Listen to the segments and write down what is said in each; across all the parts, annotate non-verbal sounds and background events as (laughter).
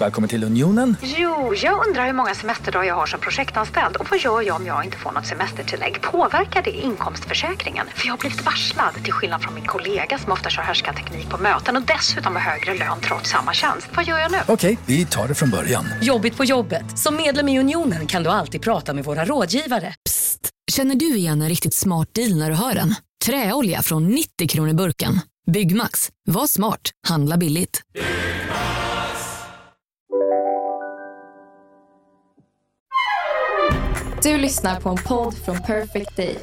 Välkommen till Unionen. Jo, jag undrar hur många semesterdagar jag har som projektanställd och vad gör jag om jag inte får något semestertillägg? Påverkar det inkomstförsäkringen? För jag har blivit varslad, till skillnad från min kollega som ofta kör härskarteknik på möten och dessutom har högre lön trots samma tjänst. Vad gör jag nu? Okej, vi tar det från början. Jobbigt på jobbet. Som medlem i Unionen kan du alltid prata med våra rådgivare. Psst! Känner du igen en riktigt smart deal när du hör den? Träolja från 90 kronor burken. Byggmax. Var smart. Handla billigt. Du lyssnar på en podd från Perfect Day.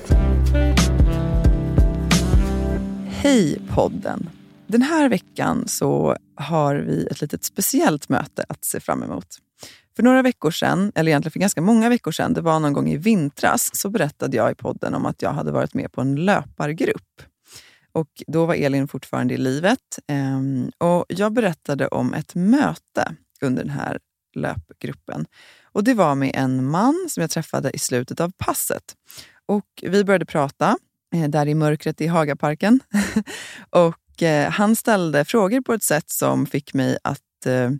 Hej podden! Den här veckan så har vi ett litet speciellt möte att se fram emot. För några veckor sedan, eller egentligen för ganska många veckor sedan, det var någon gång i vintras, så berättade jag i podden om att jag hade varit med på en löpargrupp. Och Då var Elin fortfarande i livet. Ehm, och Jag berättade om ett möte under den här löpgruppen. Och Det var med en man som jag träffade i slutet av passet. Och Vi började prata eh, där i mörkret i Hagaparken. (laughs) och eh, Han ställde frågor på ett sätt som fick mig att eh,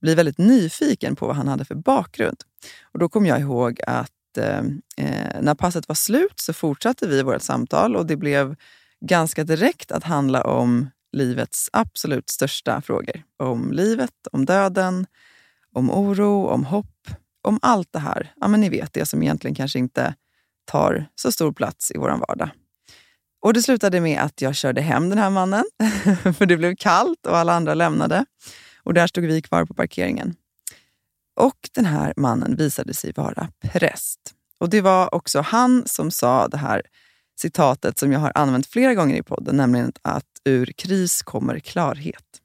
bli väldigt nyfiken på vad han hade för bakgrund. Och Då kom jag ihåg att eh, eh, när passet var slut så fortsatte vi vårt samtal och det blev ganska direkt att handla om livets absolut största frågor. Om livet, om döden, om oro, om hopp, om allt det här. Ja, men ni vet, det som egentligen kanske inte tar så stor plats i vår vardag. Och Det slutade med att jag körde hem den här mannen, (laughs) för det blev kallt och alla andra lämnade. Och Där stod vi kvar på parkeringen. Och den här mannen visade sig vara präst. Och Det var också han som sa det här citatet som jag har använt flera gånger i podden, nämligen att ur kris kommer klarhet.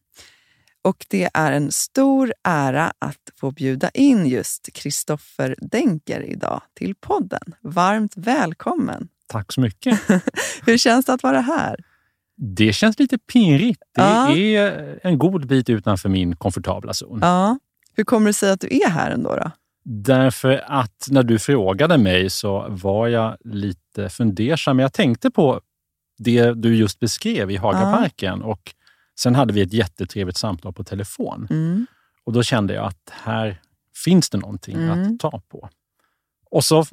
Och det är en stor ära att få bjuda in just Kristoffer Denker idag till podden. Varmt välkommen! Tack så mycket. (laughs) Hur känns det att vara här? Det känns lite pirrigt. Det ja. är en god bit utanför min komfortabla zon. Ja. Hur kommer det sig att du är här ändå? Då? Därför att när du frågade mig så var jag lite fundersam. Jag tänkte på det du just beskrev i Hagaparken ja. och sen hade vi ett jättetrevligt samtal på telefon. Mm. Och då kände jag att här finns det någonting mm. att ta på. Och så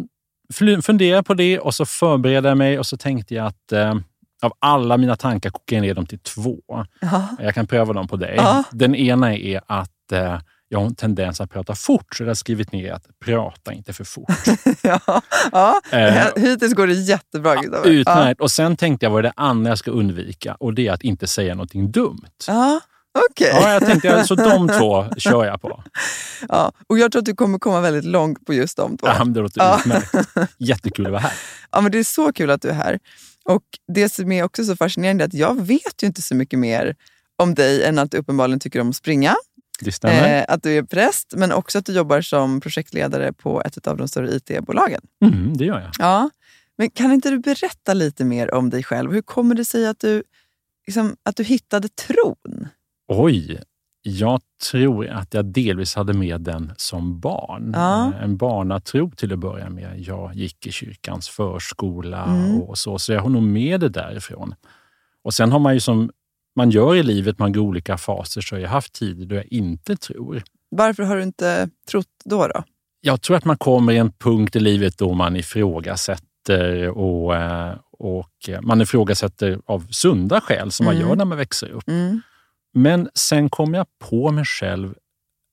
funderade jag på det och så förberedde jag mig och så tänkte jag att eh, av alla mina tankar kokar jag ner dem till två. Ja. Jag kan pröva dem på dig. Ja. Den ena är att eh, jag har en tendens att prata fort, så jag har skrivit ner att prata inte för fort. (laughs) ja, ja. Eh, hittills går det jättebra. Ja, utmärkt. Ja. Och sen tänkte jag vad är det andra jag ska undvika och det är att inte säga någonting dumt. Ja. Okay. Ja, jag tänkte, så de två kör jag på. (laughs) Ja, och jag tror att du kommer komma väldigt långt på just de två. Ja, det låter ja. utmärkt. (laughs) Jättekul att vara här. Ja, men det är så kul att du är här. Och Det som är också så fascinerande är att jag vet ju inte så mycket mer om dig än att du uppenbarligen tycker om att springa. Det. Eh, att du är präst, men också att du jobbar som projektledare på ett av de större IT-bolagen. Mm, det gör jag. Ja. Men kan inte du berätta lite mer om dig själv? Hur kommer det sig att du, liksom, att du hittade tron? Oj, jag tror att jag delvis hade med den som barn. Ja. Eh, en barnatro till att börja med. Jag gick i kyrkans förskola mm. och så, så jag har nog med det därifrån. Och sen har man ju som man gör i livet, man går olika faser, så har jag haft tider då jag inte tror. Varför har du inte trott då? då? Jag tror att man kommer i en punkt i livet då man ifrågasätter och, eh, och man ifrågasätter av sunda skäl som mm. man gör när man växer upp. Mm. Men sen kom jag på mig själv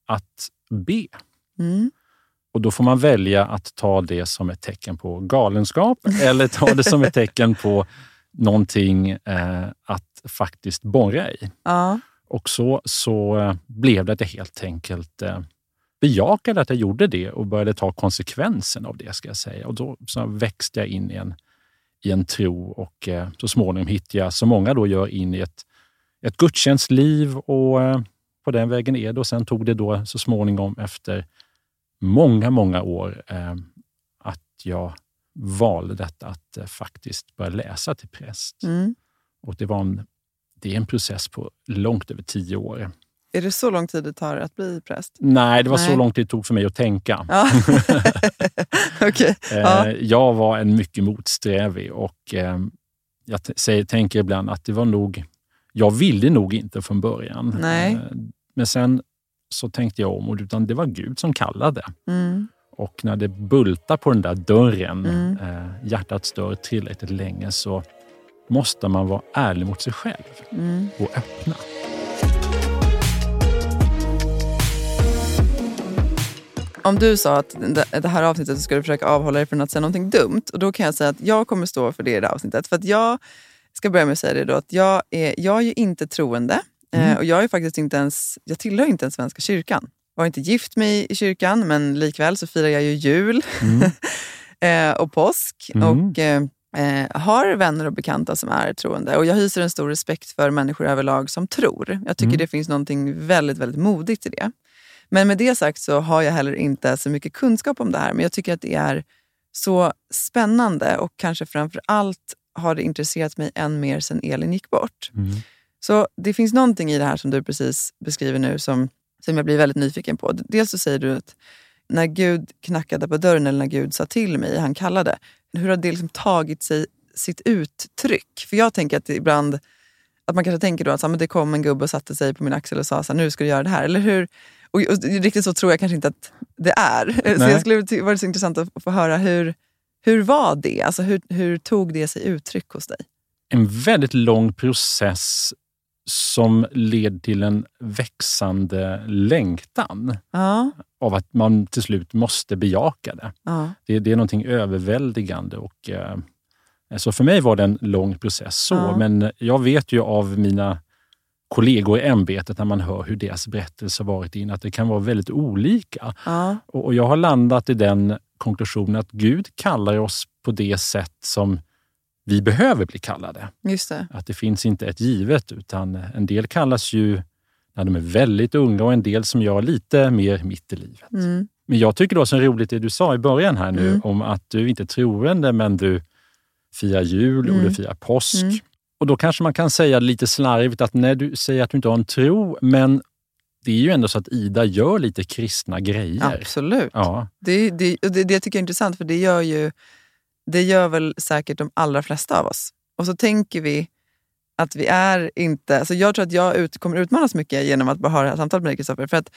att be. Mm. Och då får man välja att ta det som ett tecken på galenskap eller ta det som ett tecken på någonting eh, att faktiskt borra i. Ja. Och så, så eh, blev det att jag helt enkelt eh, bejakade att jag gjorde det och började ta konsekvensen av det. ska jag säga. Och Då så växte jag in i en, i en tro och eh, så småningom hittade jag, som många då gör, in i ett, ett gudstjänstliv och eh, på den vägen är det. Och sen tog det då så småningom efter många, många år eh, att jag valde detta att eh, faktiskt börja läsa till präst. Mm. Och det, var en, det är en process på långt över tio år. Är det så lång tid det tar att bli präst? Nej, det var Nej. så lång tid det tog för mig att tänka. Ja. (laughs) okay. (laughs) Eh, ja. Jag var en mycket motsträvig och eh, jag säger, tänker ibland att det var nog... Jag ville nog inte från början. Nej. Men sen så tänkte jag om, utan det var Gud som kallade. Mm. Och när det bultar på den där dörren, Mm. eh, hjärtats dörr tillräckligt länge, så måste man vara ärlig mot sig själv Mm. och öppna. Om du sa att det- här avsnittet så ska du försöka avhålla dig från att säga någonting dumt. Och då kan jag säga att jag kommer stå för det i det här avsnittet. För att jag ska börja med att säga det då att jag är, jag är ju inte troende. Eh, och jag är faktiskt inte ens, jag tillhör inte ens Svenska kyrkan. Har inte gift mig i kyrkan, men likväl så firar jag ju jul (laughs) eh, och påsk. Mm. Och eh, eh, har vänner och bekanta som är troende. Och jag hyser en stor respekt för människor överlag som tror. Jag tycker Mm. det finns någonting väldigt, väldigt modigt i det. Men med det sagt så har jag heller inte så mycket kunskap om det här. Men jag tycker att det är så spännande och kanske framför allt har det intresserat mig än mer sen Elin gick bort. Mm. Så det finns någonting i det här som du precis beskriver nu som, som jag blir väldigt nyfiken på. Dels så säger du att när Gud knackade på dörren eller när Gud sa till mig, han kallade. Hur har det liksom tagit sig sitt uttryck? För jag tänker att ibland att man kanske tänker då att så, här, men det kom en gubbe och satte sig på min axel och sa så här, nu ska du göra det här. Eller hur? Och, och riktigt så tror jag kanske inte att det är. (laughs) Så Nej. jag skulle vara så intressant att få höra hur, hur var det? Alltså hur, hur tog det sig uttryck hos dig? En väldigt lång process som leder till en växande längtan Ja, av att man till slut måste bejaka det. ja, Det, det är någonting överväldigande. Och, eh, så för mig var det en lång process. så, Ja. Men jag vet ju av mina kollegor i ämbetet när man hör hur deras berättelse har varit in, att det kan vara väldigt olika. Och, och jag har landat i den konklusionen att Gud kallar oss på det sätt som vi behöver bli kallade. just det. Att det finns inte ett givet, utan en del kallas ju när de är väldigt unga och en del som jag lite mer mitt i livet. Mm. Men jag tycker det var så roligt det du sa i början här nu Mm. om att du inte är troende men du firar jul och Mm. du firar påsk. Mm. Och då kanske man kan säga lite slarvigt att när du säger att du inte har en tro, men det är ju ändå så att Ida gör lite kristna grejer. Absolut. Ja, Det, det, och det, det tycker jag är intressant för det gör ju det gör väl säkert de allra flesta av oss. Och så tänker vi att vi är inte... Alltså jag tror att jag ut, kommer utmanas mycket genom att bara ha det här samtalet med dig Kristoffer. För att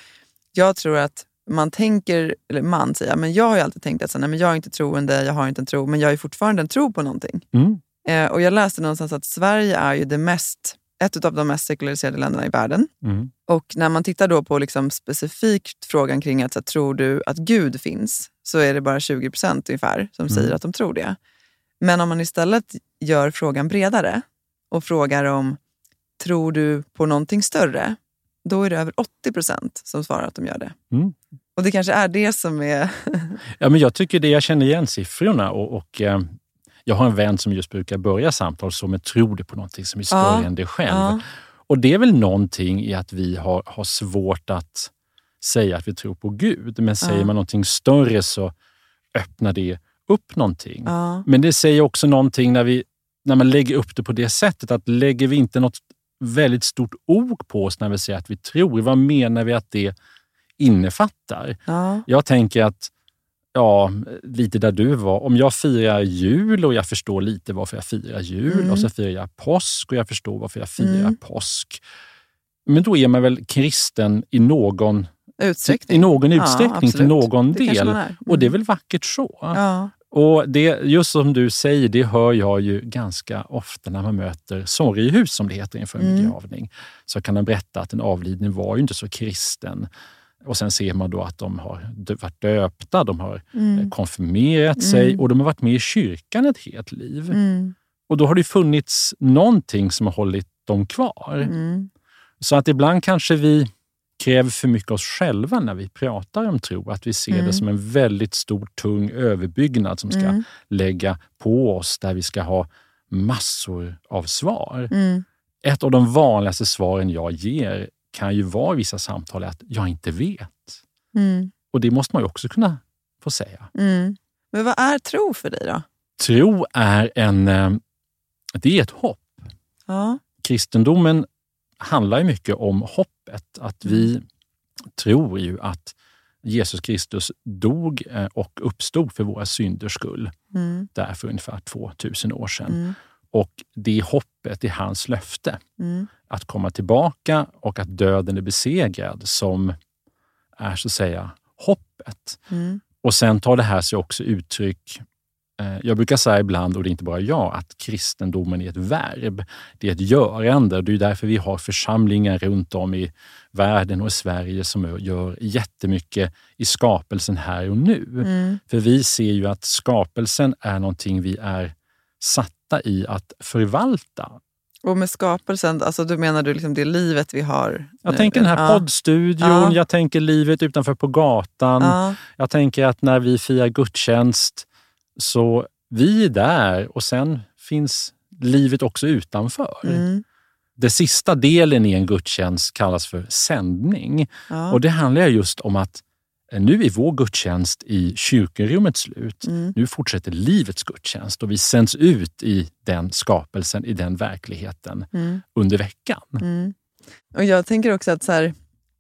jag tror att man tänker, eller man säger, men jag har ju alltid tänkt att så, nej, men jag är inte troende, jag har inte en tro, men jag är fortfarande en tro på någonting. mm. Eh, och jag läste någonstans att Sverige är ju det mest, ett av de mest sekulariserade länderna i världen. Mm. Och när man tittar då på liksom specifikt frågan kring att så, här, tror du att Gud finns, så är det bara 20 procent ungefär som Mm. säger att de tror det. Men om man istället gör frågan bredare och frågar om tror du på någonting större, då är det över 80 procent som svarar att de gör det. Mm. Och det kanske är det som är... (laughs) Ja, men jag tycker det, jag känner igen siffrorna och, och eh, jag har en vän som just brukar börja samtal så med tror du på någonting som är större Ja, än dig själv. Ja, Och det är väl någonting i att vi har, har svårt att säga att vi tror på Gud. Men säger Ja. man någonting större så öppnar det upp någonting. Men det säger också någonting när, vi, när man lägger upp det på det sättet att lägger vi inte något väldigt stort ok på oss när vi säger att vi tror, vad menar vi att det innefattar? ja, Jag tänker att, ja, lite där du var, om jag firar jul och jag förstår lite varför jag firar jul Mm. och så firar jag påsk och jag förstår varför jag firar Mm. påsk. Men då är man väl kristen i någon, utsträckning. i någon Ja, utsträckning till absolut. någon Det del. man är. Och det är Mm. väl vackert så. Ja, Och det, just som du säger, det hör jag ju ganska ofta när man möter sorgehus, som det heter inför en Mm. begravning. Så kan de berätta att den avlidne var ju inte så kristen. Och sen ser man då att de har varit döpta, de har eh, mm. konfirmerat sig Mm. och de har varit med i kyrkan ett helt liv. Mm. Och då har det funnits någonting som har hållit dem kvar. Mm. Så att ibland kanske vi kräver för mycket oss själva när vi pratar om tro. Att vi ser Mm. det som en väldigt stor, tung överbyggnad som ska Mm. lägga på oss, där vi ska ha massor av svar. Mm. Ett av de vanligaste svaren jag ger kan ju vara i vissa samtal att jag inte vet. Mm. Och det måste man ju också kunna få säga. Mm. Men vad är tro för dig då? Tro är en... eh, Det är ett hopp. Ja. kristendomen handlar ju mycket om hoppet. Att vi tror ju att Jesus Kristus dog eh, och uppstod för våra synders skull. Mm. Där för ungefär 2000 år sedan. Mm. Och det hoppet, det är hans löfte. Mm. Att komma tillbaka och att döden är besegrad som är så att säga hoppet. Mm. Och sen tar det här sig också uttryck eh, jag brukar säga ibland, och det är inte bara jag, att kristendomen är ett verb. Det är ett görande. Det är därför vi har församlingar runt om i världen och i Sverige som gör jättemycket i skapelsen här och nu. Mm. För vi ser ju att skapelsen är någonting vi är satta i att förvalta. Och med skapelsen, alltså du menar du liksom det livet vi har? Jag nu? tänker den här ja. poddstudion, Ja. jag tänker livet utanför på gatan. Ja. Jag tänker att när vi firar gudstjänst så vi är där och sen finns livet också utanför. Mm. Den sista delen i en gudstjänst kallas för sändning. Ja. Och det handlar just om att nu är vår gudstjänst i kyrkorummet slut. Mm. Nu fortsätter livets gudstjänst och vi sänds ut i den skapelsen, i den verkligheten Mm. under veckan. Mm. Och jag tänker också att så här,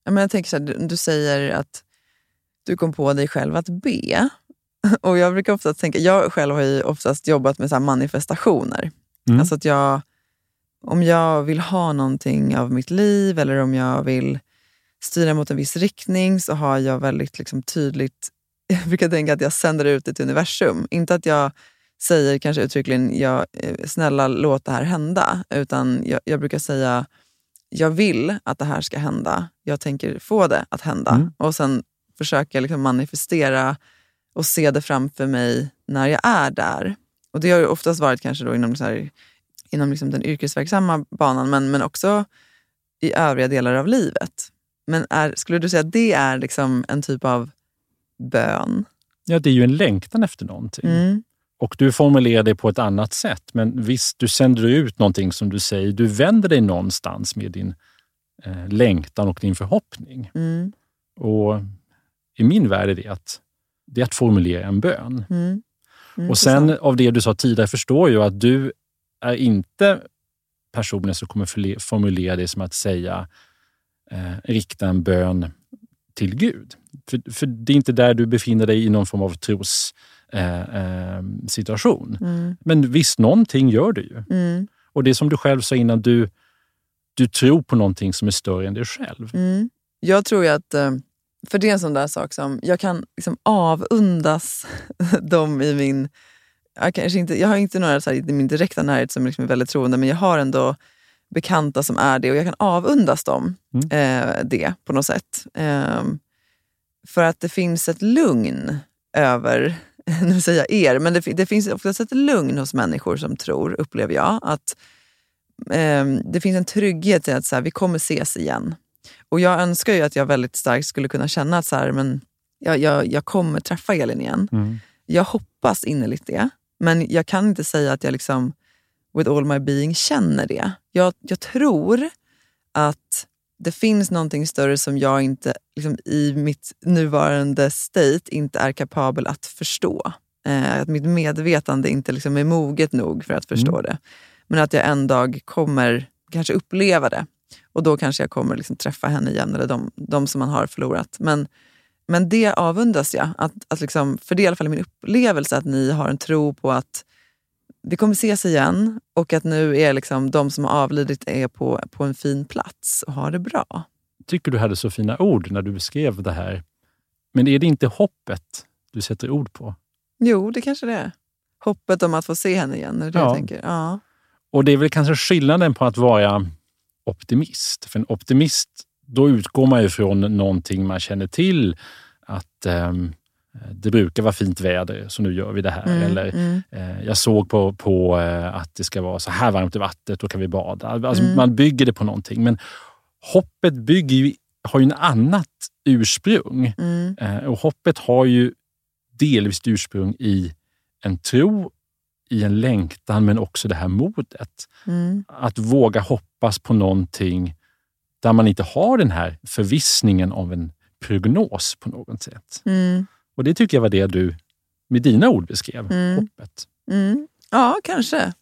ja, men jag tänker så här, du, säger att du kom på dig själv att be. (laughs) Och jag brukar ofta tänka, jag själv har ju oftast jobbat med så manifestationer. Mm. Alltså att jag, om jag vill ha någonting av mitt liv eller om jag vill styra mot en viss riktning så har jag väldigt liksom tydligt, (laughs) jag brukar tänka att jag sänder ut det till universum. Inte att jag säger kanske uttryckligen, jag, eh, snälla låt det här hända. Utan jag, jag brukar säga, jag vill att det här ska hända. Jag tänker få det att hända. Mm. Och sen försöka liksom manifestera och se det framför mig när jag är där. Och Det har ju oftast varit kanske då inom, så här, inom liksom den yrkesverksamma banan men, men också i övriga delar av livet. Men är, skulle du säga att det är liksom en typ av bön? Ja, det är ju en längtan efter någonting. Mm. Och du formulerar det på ett annat sätt. Men visst, du sänder ut någonting som du säger. Du vänder dig någonstans med din eh, längtan och din förhoppning. Mm. Och i min värld är det att, det är att formulera en bön. Mm. Mm, och sen av det du sa tidigare förstår jag att du är inte personen som kommer formulera det som att säga eh, rikta en bön till Gud. För, för det är inte där du befinner dig i någon form av tros eh, eh. Mm. Men visst, någonting gör du ju. Mm. Och det är som du själv sa innan, du, du tror på någonting som är större än dig själv. Mm. Jag tror ju att, eh, för det är en sån där sak som, jag kan liksom avundas (laughs) dem i min, jag, kanske inte, jag har inte några så här, i min direkta närhet som liksom är väldigt troende, men jag har ändå bekanta som är det och jag kan avundas dem Mm. eh, det på något sätt. Ehm, för att det finns ett lugn över, (laughs) nu säger jag er, men det, det finns oftast ett lugn hos människor som tror, upplever jag, att ehm, det finns en trygghet i att så här, vi kommer ses igen. Och jag önskar ju att jag väldigt starkt skulle kunna känna att så här, men jag, jag, jag kommer träffa Elin igen. Mm. Jag hoppas innerligt det, men jag kan inte säga att jag liksom with all my being känner det. Jag, jag tror att det finns någonting större som jag inte liksom, i mitt nuvarande state inte är kapabel att förstå. Eh, att mitt medvetande inte liksom är moget nog för att förstå det. Men att jag en dag kommer kanske uppleva det. Och då kanske jag kommer liksom träffa henne igen, eller de, de som man har förlorat. Men, men det avundas jag. Att, att liksom, för det är i alla fall min upplevelse att ni har en tro på att vi kommer ses igen och att nu är liksom de som har avlidit är på, på en fin plats och har det bra. tycker du hade så fina ord när du beskrev det här. Men är det inte hoppet du sätter ord på? Jo, det kanske det är. Hoppet om att få se henne igen, är det Ja. jag tänker? Ja. Och det är väl kanske skillnaden på att vara optimist. För en optimist, då utgår man ju från någonting man känner till. Att ehm, det brukar vara fint väder, så nu gör vi det här. Mm, Eller mm, eh, jag såg på, på eh, att det ska vara så här varmt i vattnet, då kan vi bada. Alltså, Mm. Man bygger det på någonting. Men hoppet bygger ju, har ju en annat ursprung. mm, Eh, och hoppet har ju delvis ursprung i en tro, i en längtan, men också det här modet. mm, Att våga hoppas på någonting där man inte har den här förvissningen av en prognos på något sätt. mm, Och det tycker jag var det du med dina ord beskrev, Mm. hoppet. mm. Ja, kanske.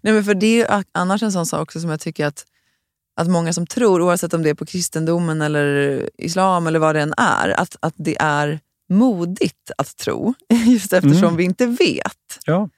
Nej, men för det är annars en sån sak också som jag tycker att, att många som tror, oavsett om det är på kristendomen eller islam eller vad det än är, att, att det är modigt att tro. (laughs) Just eftersom Mm. vi inte vet. Ja.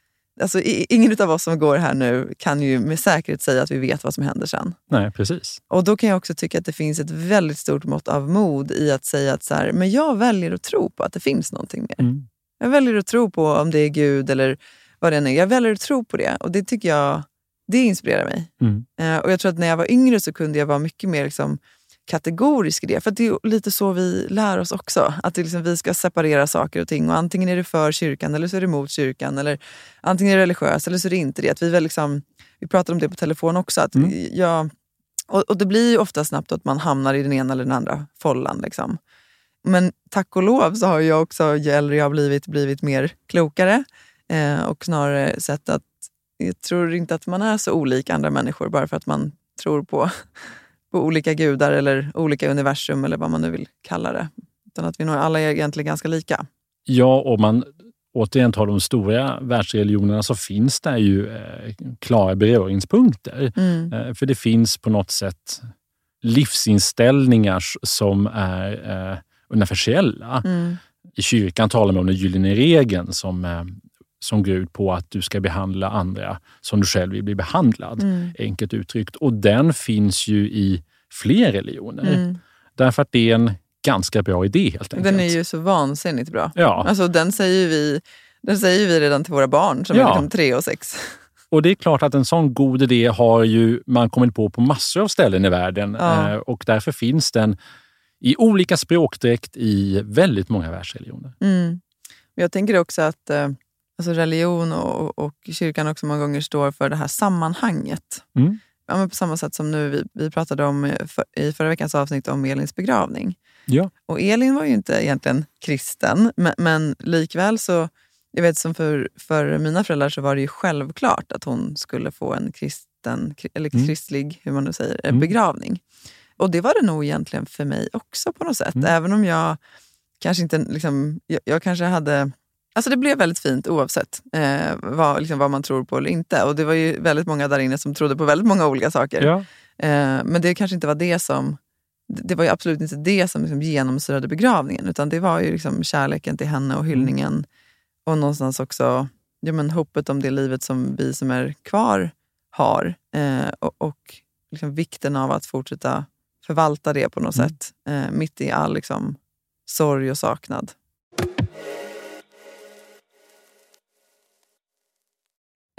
Alltså, ingen av oss som går här nu kan ju med säkerhet säga att vi vet vad som händer sen. Nej, precis. Och då kan jag också tycka att det finns ett väldigt stort mått av mod i att säga att så här, men jag väljer att tro på att det finns någonting mer. Mm. Jag väljer att tro på om det är Gud eller vad det än är. Jag väljer att tro på det och det tycker jag, det inspirerar mig. Mm. Eh, och jag tror att när jag var yngre så kunde jag vara mycket mer liksom, kategorisk i det. För det är lite så vi lär oss också. Att liksom, vi ska separera saker och ting. Och antingen är det för kyrkan eller så är det mot kyrkan. Eller antingen är det religiöst eller så är det inte det. Att vi, väl liksom, vi pratade om det på telefon också. Att Mm. jag, och, och det blir ju ofta snabbt att man hamnar i den ena eller den andra follan. Liksom. Men tack och lov så har jag också, äldre jag har blivit, blivit mer klokare. Eh, och snarare sett att jag tror inte att man är så olik andra människor bara för att man tror på, på olika gudar eller olika universum eller vad man nu vill kalla det. Utan att vi nog alla är egentligen ganska lika. Ja, om man återigen tar de stora världsreligionerna så finns det ju eh, klara beröringspunkter. Mm. Eh, för det finns på något sätt livsinställningar som är eh, universella. Mm. I kyrkan talar man om den gyllene regeln som, eh, som går ut på att du ska behandla andra som du själv vill bli behandlad. Mm. Enkelt uttryckt. Och den finns ju i fler religioner. Mm. Därför att det är en ganska bra idé helt enkelt. Den är ju så vansinnigt bra. Ja. Alltså, den, säger vi, den säger vi redan till våra barn som är Ja. liksom tre och sex. Och det är klart att en sån god idé har ju man kommit på på massor av ställen i världen. Ja. Eh, Och därför finns den i olika språkdräkt i väldigt många världsreligioner. Mm. Jag tänker också att eh, alltså religion och, och kyrkan också många gånger står för det här sammanhanget. Mm. Ja, på samma sätt som nu vi, vi pratade om för, i förra veckans avsnitt om Elins begravning. Ja. Och Elin var ju inte egentligen kristen, men, men likväl så, jag vet som för, för mina föräldrar så var det ju självklart att hon skulle få en kristen, kri- eller Mm. kristlig, hur man nu säger, eh, Mm. begravning. Och det var det nog egentligen för mig också på något sätt. Mm. Även om jag kanske inte, liksom, jag, jag kanske hade Alltså det blev väldigt fint oavsett eh, vad, liksom, vad man tror på eller inte. Och det var ju väldigt många där inne som trodde på väldigt många olika saker. Ja. Eh, men det kanske inte var det som det var ju absolut inte det som liksom genomsyrade begravningen. Utan det var ju liksom kärleken till henne och hyllningen. Och någonstans också ja, men hoppet om det livet som vi som är kvar har. Eh, och och liksom vikten av att fortsätta förvalta det på något Mm. sätt. Eh, mitt i all liksom, sorg och saknad.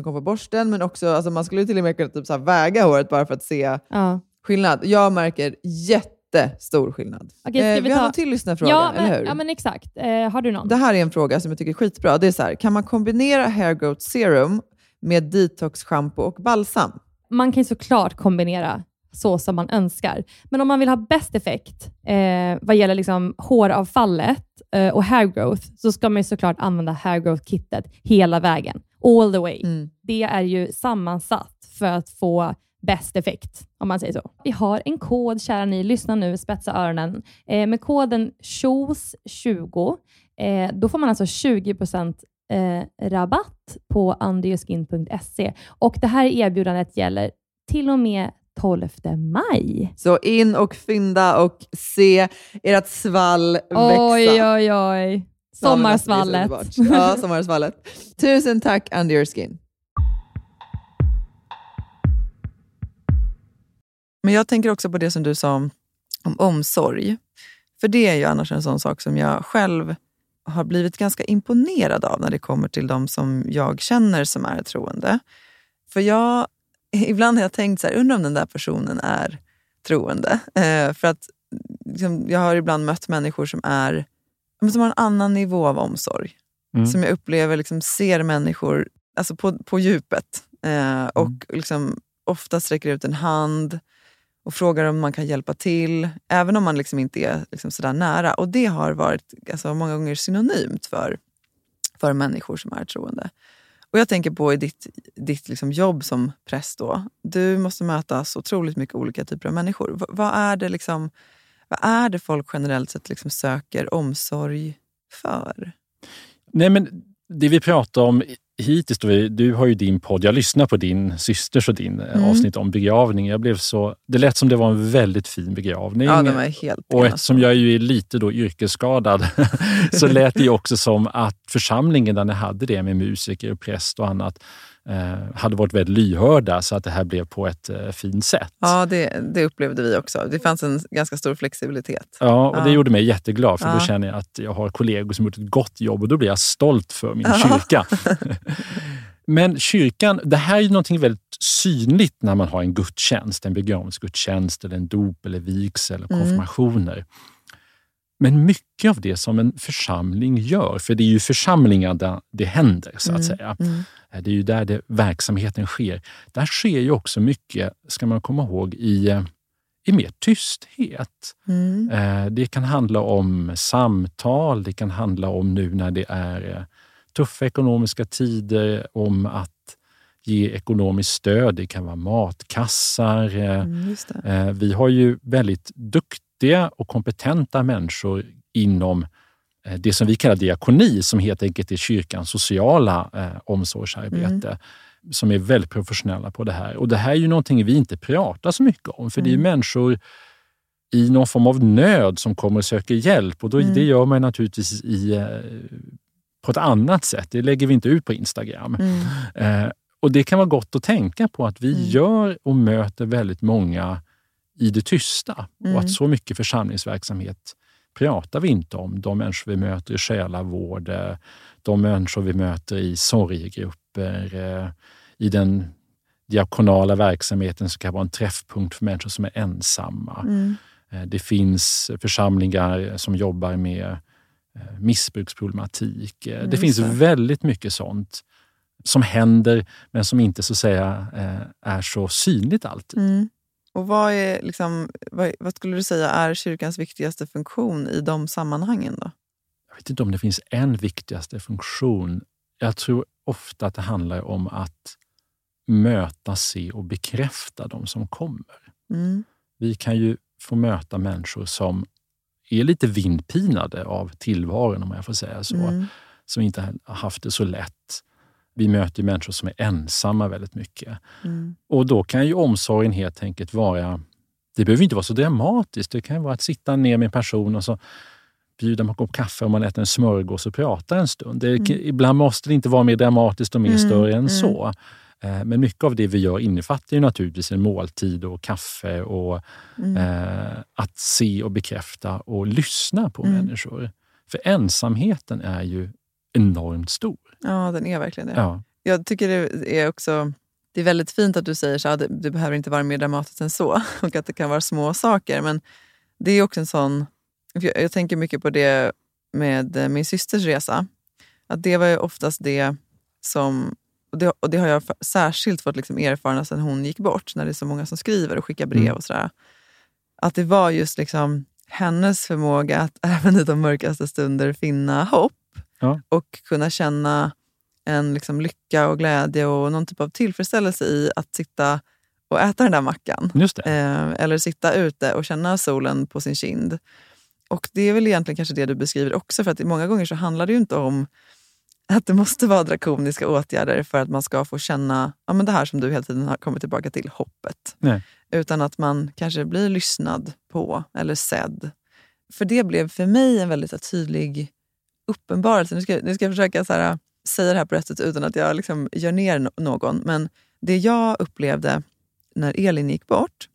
som kommer på borsten, men också, alltså, man skulle till och med kunna typ, så väga håret bara för att se ja. skillnad. Jag märker jättestor skillnad. Ska eh, vi vi har ta- en till lyssnarfråga, Ja, eller men, hur? ja, men exakt. Eh, har du någon? Det här är en fråga som jag tycker är skitbra. Det är så här, kan man kombinera hair growth serum med detox shampoo och balsam? man kan såklart kombinera så som man önskar. Men om man vill ha bäst effekt eh, vad gäller liksom håravfallet eh, och hair growth, så ska man ju såklart använda hair growth-kittet hela vägen. All the way. Mm. Det är ju sammansatt för att få bäst effekt, om man säger så. Vi har en kod, kära ni. Lyssna nu, spetsa öronen. Eh, med koden SHOES20, eh, då får man alltså 20% eh, rabatt på underyourskin.se. Och det här erbjudandet gäller till och med 12 maj. Så in och fynda och se ert svall växa. Oj, oj, oj. Sommarsvallet. Ja, sommarsvallet. (laughs) Tusen tack Under Your Skin. Men jag tänker också på det som du sa om, om omsorg. För det är ju annars en sån sak som jag själv har blivit ganska imponerad av när det kommer till de som jag känner som är troende. För jag, (laughs) ibland har jag tänkt så här, undrar om den där personen är troende. Eh, för att liksom, jag har ibland mött människor som, är, som har en annan nivå av omsorg. Mm. Som jag upplever liksom, ser människor alltså på, på djupet. Eh, och Mm. liksom, ofta sträcker ut en hand och frågar om man kan hjälpa till, även om man liksom inte är liksom sådär nära. Och det har varit alltså, många gånger synonymt för, för människor som är troende. Och jag tänker på i ditt, ditt liksom jobb som präst då. Du måste möta så otroligt mycket olika typer av människor. V- vad, är det liksom, vad är det folk generellt sett liksom söker omsorg för? Nej, men det vi pratar om hittills, då, vi- du har ju din podd, jag lyssnar på din systers och din eh, Mm. avsnitt om begravning. Jag blev så, det lät som det var en väldigt fin begravning. Ja, de är helt Och eftersom jag ju är lite då yrkesskadad (laughs) så lät det ju också som att församlingen där ni hade det med musiker och präst och annat hade varit väldigt lyhörda så att det här blev på ett eh, fint sätt. Ja, det, det upplevde vi också. Det fanns en ganska stor flexibilitet. Ja, och det Ja. gjorde mig jätteglad för då Ja. känner jag att jag har kollegor som gjort ett gott jobb och då blir jag stolt för min Ja. kyrka. (laughs) Men kyrkan, det här är ju någonting väldigt synligt när man har en gudstjänst, en begravningsgudstjänst eller en dop eller vigsel eller Mm. Men mycket av det som en församling gör, för det är ju församlingar där det händer så att Mm, säga. mm. Eh, Det är ju där det, verksamheten sker. Där sker ju också mycket, ska man komma ihåg, i, eh, i mer tysthet. Mm. Eh, Det kan handla om samtal, det kan handla om nu när det är tuffa ekonomiska tider, om att ge ekonomiskt stöd. Det kan vara matkassar. Mm, Vi har ju väldigt duktiga och kompetenta människor inom eh, det som vi kallar diakoni, som helt enkelt är kyrkans sociala eh, omsorgsarbete, som är väldigt professionella på det här. Och det här är ju någonting vi inte pratar så mycket om, för det är Mm. människor i någon form av nöd som kommer och söker hjälp och då, Mm. det gör man naturligtvis i, eh, på ett annat sätt. Det lägger vi inte ut på Instagram. Mm. Eh, och Det kan vara gott att tänka på att vi Mm. gör och möter väldigt många i det tysta. Mm. Och att så mycket församlingsverksamhet pratar vi inte om. De människor vi möter i själavård, eh, de människor vi möter i sorgegrupper, eh, i den diakonala verksamheten som kan vara en träffpunkt för människor som är ensamma. Mm. Eh, Det finns församlingar som jobbar med missbruksproblematik. Eh, Det finns det. väldigt mycket sånt som händer men som inte så säga är så synligt alltid. Mm. Och vad, är, liksom, vad, vad skulle du säga är kyrkans viktigaste funktion i de sammanhangen? då? Jag vet inte om det finns en viktigaste funktion. Jag tror ofta att det handlar om att möta, se och bekräfta de som kommer. Mm. Vi kan ju få möta människor som är lite vindpinade av tillvaron, om jag får säga så. Mm. Som inte har haft det så lätt. Vi möter människor som är ensamma väldigt mycket. Mm. Och då kan ju omsorgen helt enkelt vara... Det behöver inte vara så dramatiskt. Det kan vara att sitta ner med en person och så bjuda på en kopp kaffe och man äter en smörgås och pratar en stund. Det, Ibland måste det inte vara mer dramatiskt och mer Mm, större än mm. så. Eh, Men mycket av det vi gör innefattar ju naturligtvis en måltid och kaffe och Mm. eh, att se och bekräfta och lyssna på Mm. människor. För ensamheten är ju enormt stor. Ja, den är verkligen det. Ja. Jag tycker det är också det är väldigt fint att du säger så här, det, behöver inte vara mer dramatiskt än så (laughs) och att det kan vara små saker. Men det är också en sån... Jag, jag tänker mycket på det med eh, min systers resa. Att det var ju oftast det som... Och det, och det har jag särskilt fått liksom erfara sedan hon gick bort, när det är så många som skriver och skickar brev Mm. och sådär. Att det var just liksom hennes förmåga att (laughs) även i de mörkaste stunder finna hopp Ja. och kunna känna en liksom lycka och glädje och någon typ av tillfredsställelse i att sitta och äta den där mackan. Eh, eller sitta ute och känna solen på sin kind. Och det är väl egentligen kanske det du beskriver också, för att många gånger så handlar det ju inte om att det måste vara drakoniska åtgärder för att man ska få känna ja, men det här som du hela tiden har kommit tillbaka till, hoppet. Nej. Utan att man kanske blir lyssnad på eller sedd. För det blev för mig en väldigt tydlig uppenbarelse. Nu ska, nu ska jag försöka så här, äh, säga det här på rätt sätt utan att jag liksom gör ner någon. Men det jag upplevde när Elin gick bort,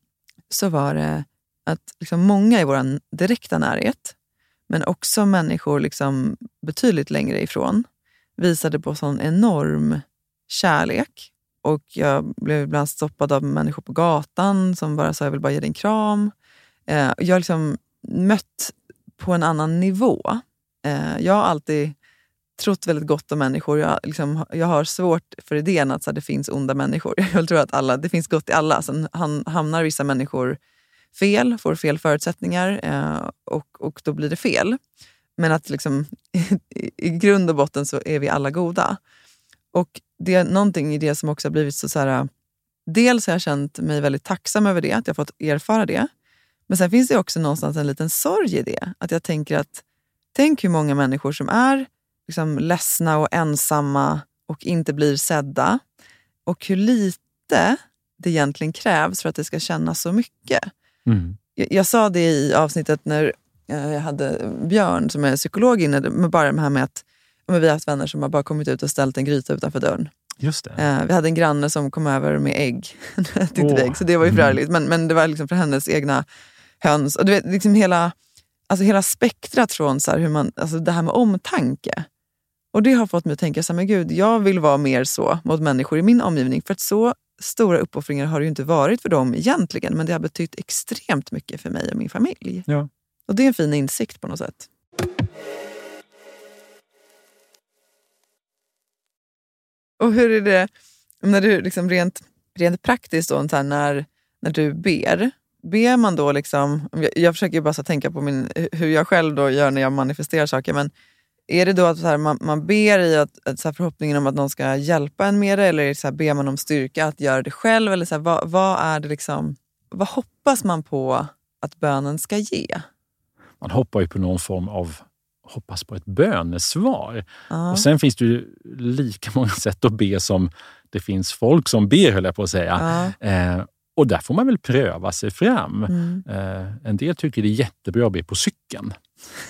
så var det att liksom många i vår direkta närhet, men också människor liksom betydligt längre ifrån, visade på sån enorm kärlek. Och jag blev ibland stoppad av människor på gatan som bara sa jag vill bara ge dig en kram. Eh, jag har liksom mött på en annan nivå. Eh, jag har alltid trott väldigt gott om människor. Jag, liksom, jag har svårt för idén att så här, det finns onda människor. (laughs) Jag tror att alla, det finns gott i alla. Sen hamnar vissa människor fel, får fel förutsättningar eh, och, och då blir det fel. Men att liksom, (laughs) i grund och botten så är vi alla goda. Och det är någonting i det som också har blivit så, så här, Dels har jag känt mig väldigt tacksam över det, att jag fått erfara det. Men sen finns det också någonstans en liten sorg i det. Att jag tänker att, tänk hur många människor som är liksom ledsna och ensamma och inte blir sedda. Och hur lite det egentligen krävs för att det ska kännas så mycket. Mm. Jag, jag, sa det i avsnittet när eh, jag hade Björn som är psykolog inne, med bara det här med att men vi har haft vänner som har bara kommit ut och ställt en gryta utanför dörren. Just det. Eh, vi hade en granne som kom över med ägg. (laughs) oh. ägg så det var ju förargligt. Mm. Men, men det var liksom för hennes egna höns. Och du vet, liksom hela, alltså hela spektrat från så hur man, alltså det här med omtanke. Och det har fått mig att tänka, så här, men gud, jag vill vara mer så mot människor i min omgivning. För att så stora uppoffringar har det ju inte varit för dem egentligen, men det har betytt extremt mycket för mig och min familj. Ja. Och det är en fin insikt på något sätt. Och hur är det när du liksom rent, rent praktiskt, då, när, när du ber, ber man då liksom, jag, jag försöker bara så tänka på min, hur jag själv då gör när jag manifesterar saker, men är det då att så här, man, man ber i att, att så här, förhoppningen om att någon ska hjälpa en med det eller så här, ber man om styrka att göra det själv? Eller så vad, vad, är det liksom, vad hoppas man på att bönen ska ge? Man hoppar ju på någon form av hoppas på ett bönesvar. Ja. Och Sen finns det ju lika många (laughs) sätt att be som det finns folk som ber, höll jag på att säga. Ja. Eh, och där får man väl pröva sig fram. Mm. Eh, en del tycker det är jättebra att be på cykeln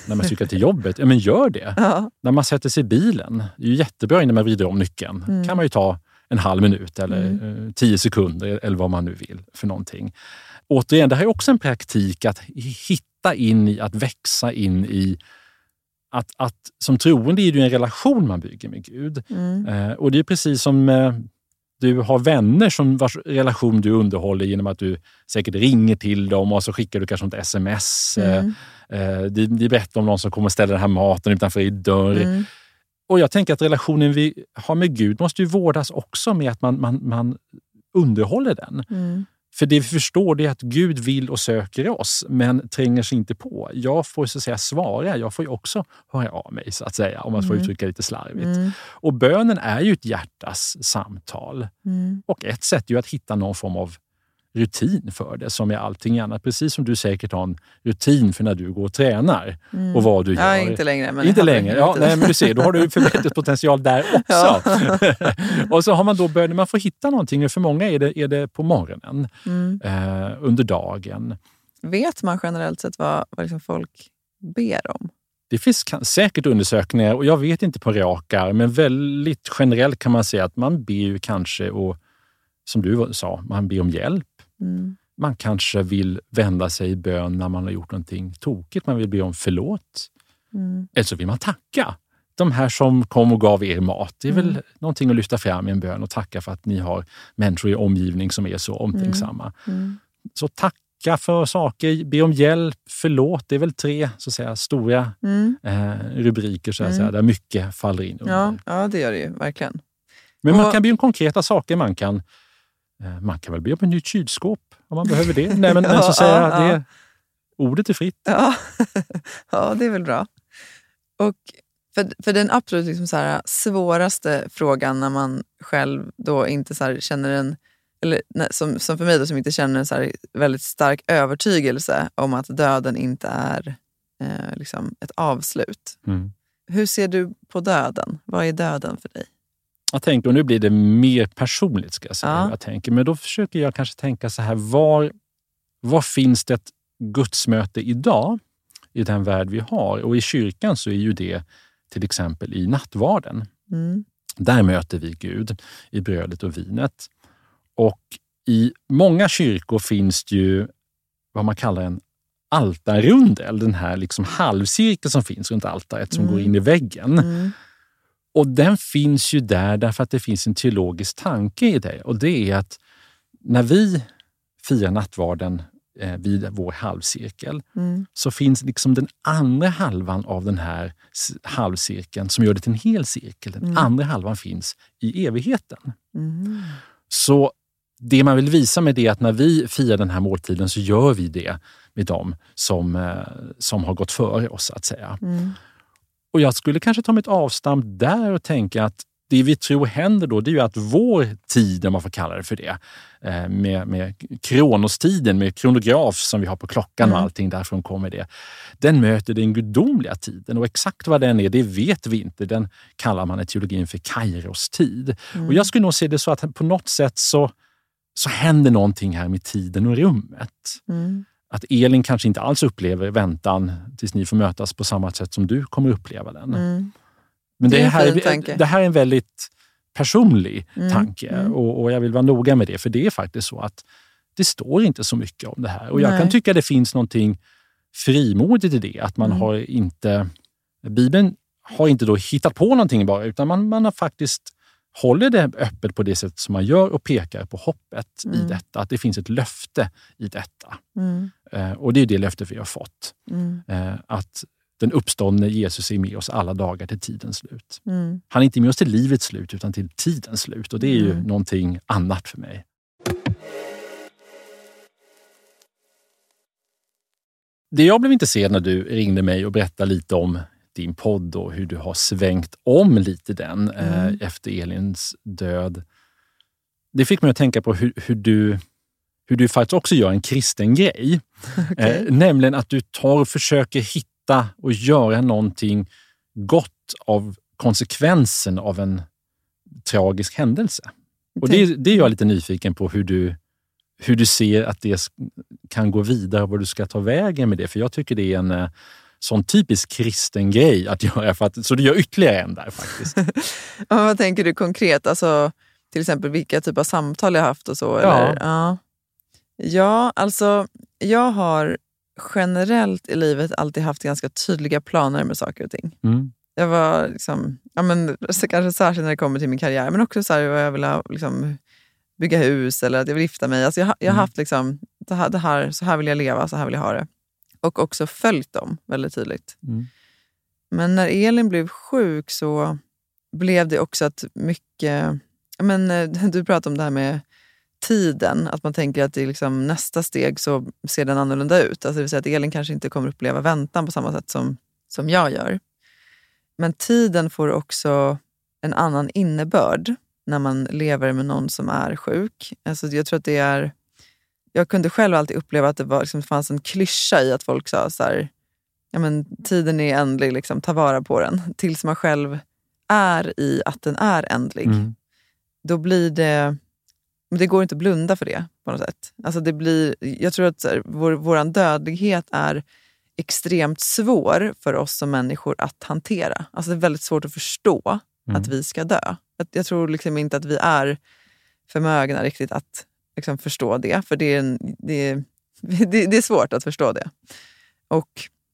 när man cyklar till jobbet. Ja, men gör det. Ja. När man sätter sig i bilen. Det är ju jättebra innan man vrider om nyckeln. Mm. kan man ju ta en halv minut eller mm. Eh, tio sekunder eller vad man nu vill för någonting. Återigen, det här är också en praktik att hitta in i, att växa in i att, att som troende är det en relation man bygger med Gud. Mm. Eh, och det är precis som eh, du har vänner som vars relation du underhåller genom att du säkert ringer till dem och så skickar du kanske ett sms. Mm. Eh, de, de berättar om någon som kommer och ställer den här maten utanför din dörr. Mm. Och jag tänker att relationen vi har med Gud måste ju vårdas också med att man, man, man underhåller den. Mm. För det vi förstår är att Gud vill och söker oss, men tränger sig inte på. Jag får så att säga svara, jag får ju också höra av mig, så att säga, om man får mm. uttrycka lite slarvigt. Mm. Och bönen är ju ett hjärtas samtal. Mm. Och ett sätt är ju att hitta någon form av rutin för det, som med allting annat. Precis som du säkert har en rutin för när du går och tränar mm. och vad du gör. Ja, inte längre. Men inte längre. Ja, nej, men du ser, då har du förbättringspotential (laughs) där också. Ja. (laughs) och så har man då börjat, man får hitta någonting. För många är det, är det på morgonen, mm. eh, under dagen. Vet man generellt sett vad, vad liksom folk ber om? Det finns säkert undersökningar och jag vet inte på rak men väldigt generellt kan man säga att man ber ju kanske och som du sa, man ber om hjälp. Mm. Man kanske vill vända sig i bön när man har gjort någonting tokigt. Man vill be om förlåt. Mm. Eller så vill man tacka de här som kom och gav er mat. Det är mm. väl någonting att lyfta fram i en bön och tacka för att ni har människor i omgivning som är så omtänksamma. Mm. mm. Så tacka för saker, be om hjälp, förlåt. Det är väl tre så att säga, stora mm. eh, rubriker så att säga, mm. där mycket faller in. Under. Ja, ja, det gör det ju verkligen. Men man kan be om konkreta saker. Man kan man kan väl be om ett nytt kylskåp om man behöver det. Nej, men, (laughs) men så säger jag, det, ordet är fritt. Ja. (laughs) ja, det är väl bra. Och för, för den absolut liksom så här, svåraste frågan när man själv då inte så känner en, eller som, som för mig då, som inte känner en så väldigt stark övertygelse om att döden inte är eh, liksom ett avslut. Mm. Hur ser du på döden? Vad är döden för dig? Jag tänker, och nu blir det mer personligt, ska jag säga. Ja. Jag tänker, men då försöker jag kanske tänka så här, var, var finns det ett gudsmöte idag i den värld vi har? Och i kyrkan så är ju det till exempel i nattvarden. Mm. Där möter vi Gud i brödet och vinet. Och i många kyrkor finns det ju vad man kallar en altarrundel, den här liksom halvcirkeln som finns runt altaret som går in i väggen. Mm. Och den finns ju där därför att det finns en teologisk tanke i det. Och det är att när vi firar nattvarden eh, vid vår halvcirkel Mm. så finns liksom den andra halvan av den här halvcirkeln som gör det till en hel cirkel. Den Mm. andra halvan finns i evigheten. Mm. Så det man vill visa med det är att när vi firar den här måltiden så gör vi det med dem som, eh, som har gått före oss, så att säga. Mm. Och jag skulle kanske ta mitt avstamp där och tänka att det vi tror händer då, det är ju att vår tid, om man får kalla det för det, eh, med, med kronostiden, med kronograf som vi har på klockan och Mm. allting, därifrån kommer det. Den möter den gudomliga tiden och exakt vad den är, det vet vi inte. Den kallar man i teologin för Kairos tid. Och jag skulle nog se det så att på något sätt så, så händer någonting här med tiden och rummet. Mm. Att Elin kanske inte alls upplever väntan tills ni får mötas på samma sätt som du kommer uppleva den. Mm. Men det, Det här, är, det här är en väldigt personlig Mm, tanke mm. Och, och jag vill vara noga med det, för det är faktiskt så att det står inte så mycket om det här. Och jag Nej. kan tycka det finns någonting frimodigt i det, att man Mm. har inte... Bibeln har inte då hittat på någonting bara, utan man, man har faktiskt håller det öppet på det sätt som man gör och pekar på hoppet i Mm. detta. Att det finns ett löfte i detta. Mm. Eh, och det är det löftet vi har fått. Mm. Eh, att den uppståndne Jesus är med oss alla dagar till tidens slut. Mm. Han är inte med oss till livets slut utan till tidens slut och det är ju Mm. någonting annat för mig. Det jag blev intresserad när du ringde mig och berättade lite om din podd och hur du har svängt om lite den Mm. eh, efter Elins död. Det fick mig att tänka på hur, hur, du, hur du faktiskt också gör en kristen grej. (laughs) Okej. Eh, nämligen att du tar och försöker hitta och göra någonting gott av konsekvensen av en tragisk händelse. Och det, det är jag lite nyfiken på hur du, hur du ser att det kan gå vidare och vad du ska ta vägen med det. För jag tycker det är en eh, sån typisk kristen grej att göra. För att, så du gör ytterligare en där faktiskt. (laughs) Ja, vad tänker du konkret? Alltså, till exempel vilka typer av samtal jag har haft och så? Eller? Ja. ja, alltså jag har generellt i livet alltid haft ganska tydliga planer med saker och ting. Mm. Jag var liksom, ja men, kanske särskilt när det kommer till min karriär, men också så här, vad jag vill ha, liksom, bygga hus eller att jag vill gifta mig. Alltså jag, har- jag har Mm. haft liksom, det här, det här, så här vill jag leva, så här vill jag ha det. Och också följt dem väldigt tydligt. Mm. Men när Elin blev sjuk så blev det också att mycket... Men, eh, du pratade om det här med tiden, att man tänker att i liksom nästa steg så ser den annorlunda ut. Alltså det vill säga att Elin kanske inte kommer uppleva väntan på samma sätt som, som jag gör. Men tiden får också en annan innebörd när man lever med någon som är sjuk. Alltså jag tror att det är... Jag kunde själv alltid uppleva att det var, liksom, fanns en klyscha i att folk sa så här, ja, men, tiden är ändlig, liksom, ta vara på den. (laughs) Tills man själv är i att den är ändlig. Mm. Då blir det... Men det går inte att blunda för det på något sätt. Alltså det blir, jag tror att här, vår, vår dödlighet är extremt svår för oss som människor att hantera. Alltså det är väldigt svårt att förstå Mm. att vi ska dö. Att jag tror liksom inte att vi är förmögna riktigt att liksom förstå det. För det är, en, det, (laughs) det, det är svårt att förstå det. Och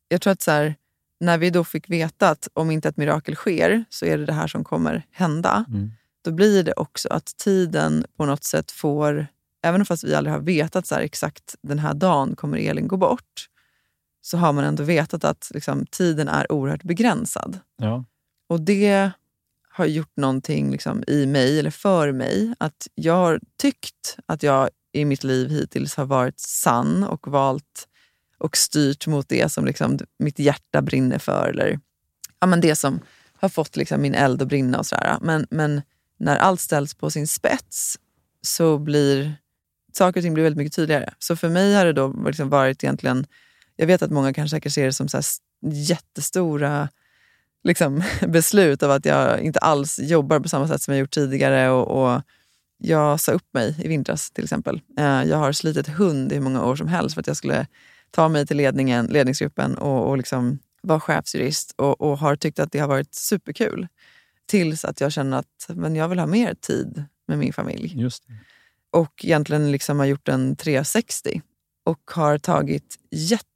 jag tror att så här, när vi då fick veta att om inte ett mirakel sker så är det det här som kommer hända. Mm. Då blir det också att tiden på något sätt får, även fast vi aldrig har vetat så här, exakt den här dagen kommer Elin gå bort, så har man ändå vetat att liksom, tiden är oerhört begränsad. Ja. Och det har gjort någonting liksom, i mig, eller för mig, att jag har tyckt att jag i mitt liv hittills har varit sann och valt och styrt mot det som liksom, mitt hjärta brinner för. Eller ja, men det som har fått liksom, min eld att brinna. och sådär. Men, men när allt ställs på sin spets så blir saker och ting blir väldigt mycket tydligare. Så för mig har det då liksom varit egentligen, jag vet att många kanske säkert ser det som så här jättestora liksom, (laughs) beslut av att jag inte alls jobbar på samma sätt som jag gjort tidigare. Och, och jag sa upp mig i vintras till exempel. Eh, Jag har slitit hund i hur många år som helst för att jag skulle ta mig till ledningen, ledningsgruppen och, och liksom vara chefsjurist och, och har tyckt att det har varit superkul. Tills att jag känner att men jag vill ha mer tid med min familj och egentligen liksom har gjort en 360 och har tagit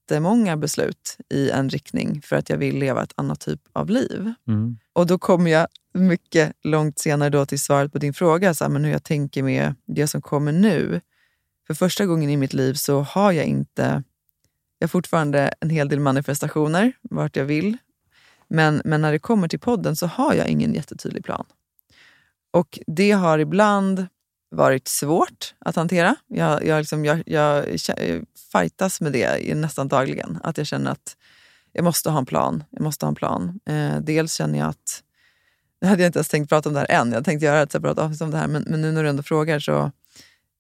jättemånga beslut i en riktning för att jag vill leva ett annat typ av liv. Mm. Och då kommer jag mycket långt senare då till svaret på din fråga, så här, men hur jag tänker med det som kommer nu. För första gången i mitt liv så har jag inte... Jag har fortfarande en hel del manifestationer, vart jag vill. Men, men när det kommer till podden så har jag ingen jättetydlig plan. Och det har ibland varit svårt att hantera. Jag, jag, liksom, jag, jag fightas med det nästan dagligen. Att jag känner att jag måste ha en plan. Jag måste ha en plan. Eh, dels känner jag att... Nu hade jag inte ens tänkt prata om det här än. Jag tänkte göra ett separat avsnitt om det här. Men, men nu när du ändå frågar så...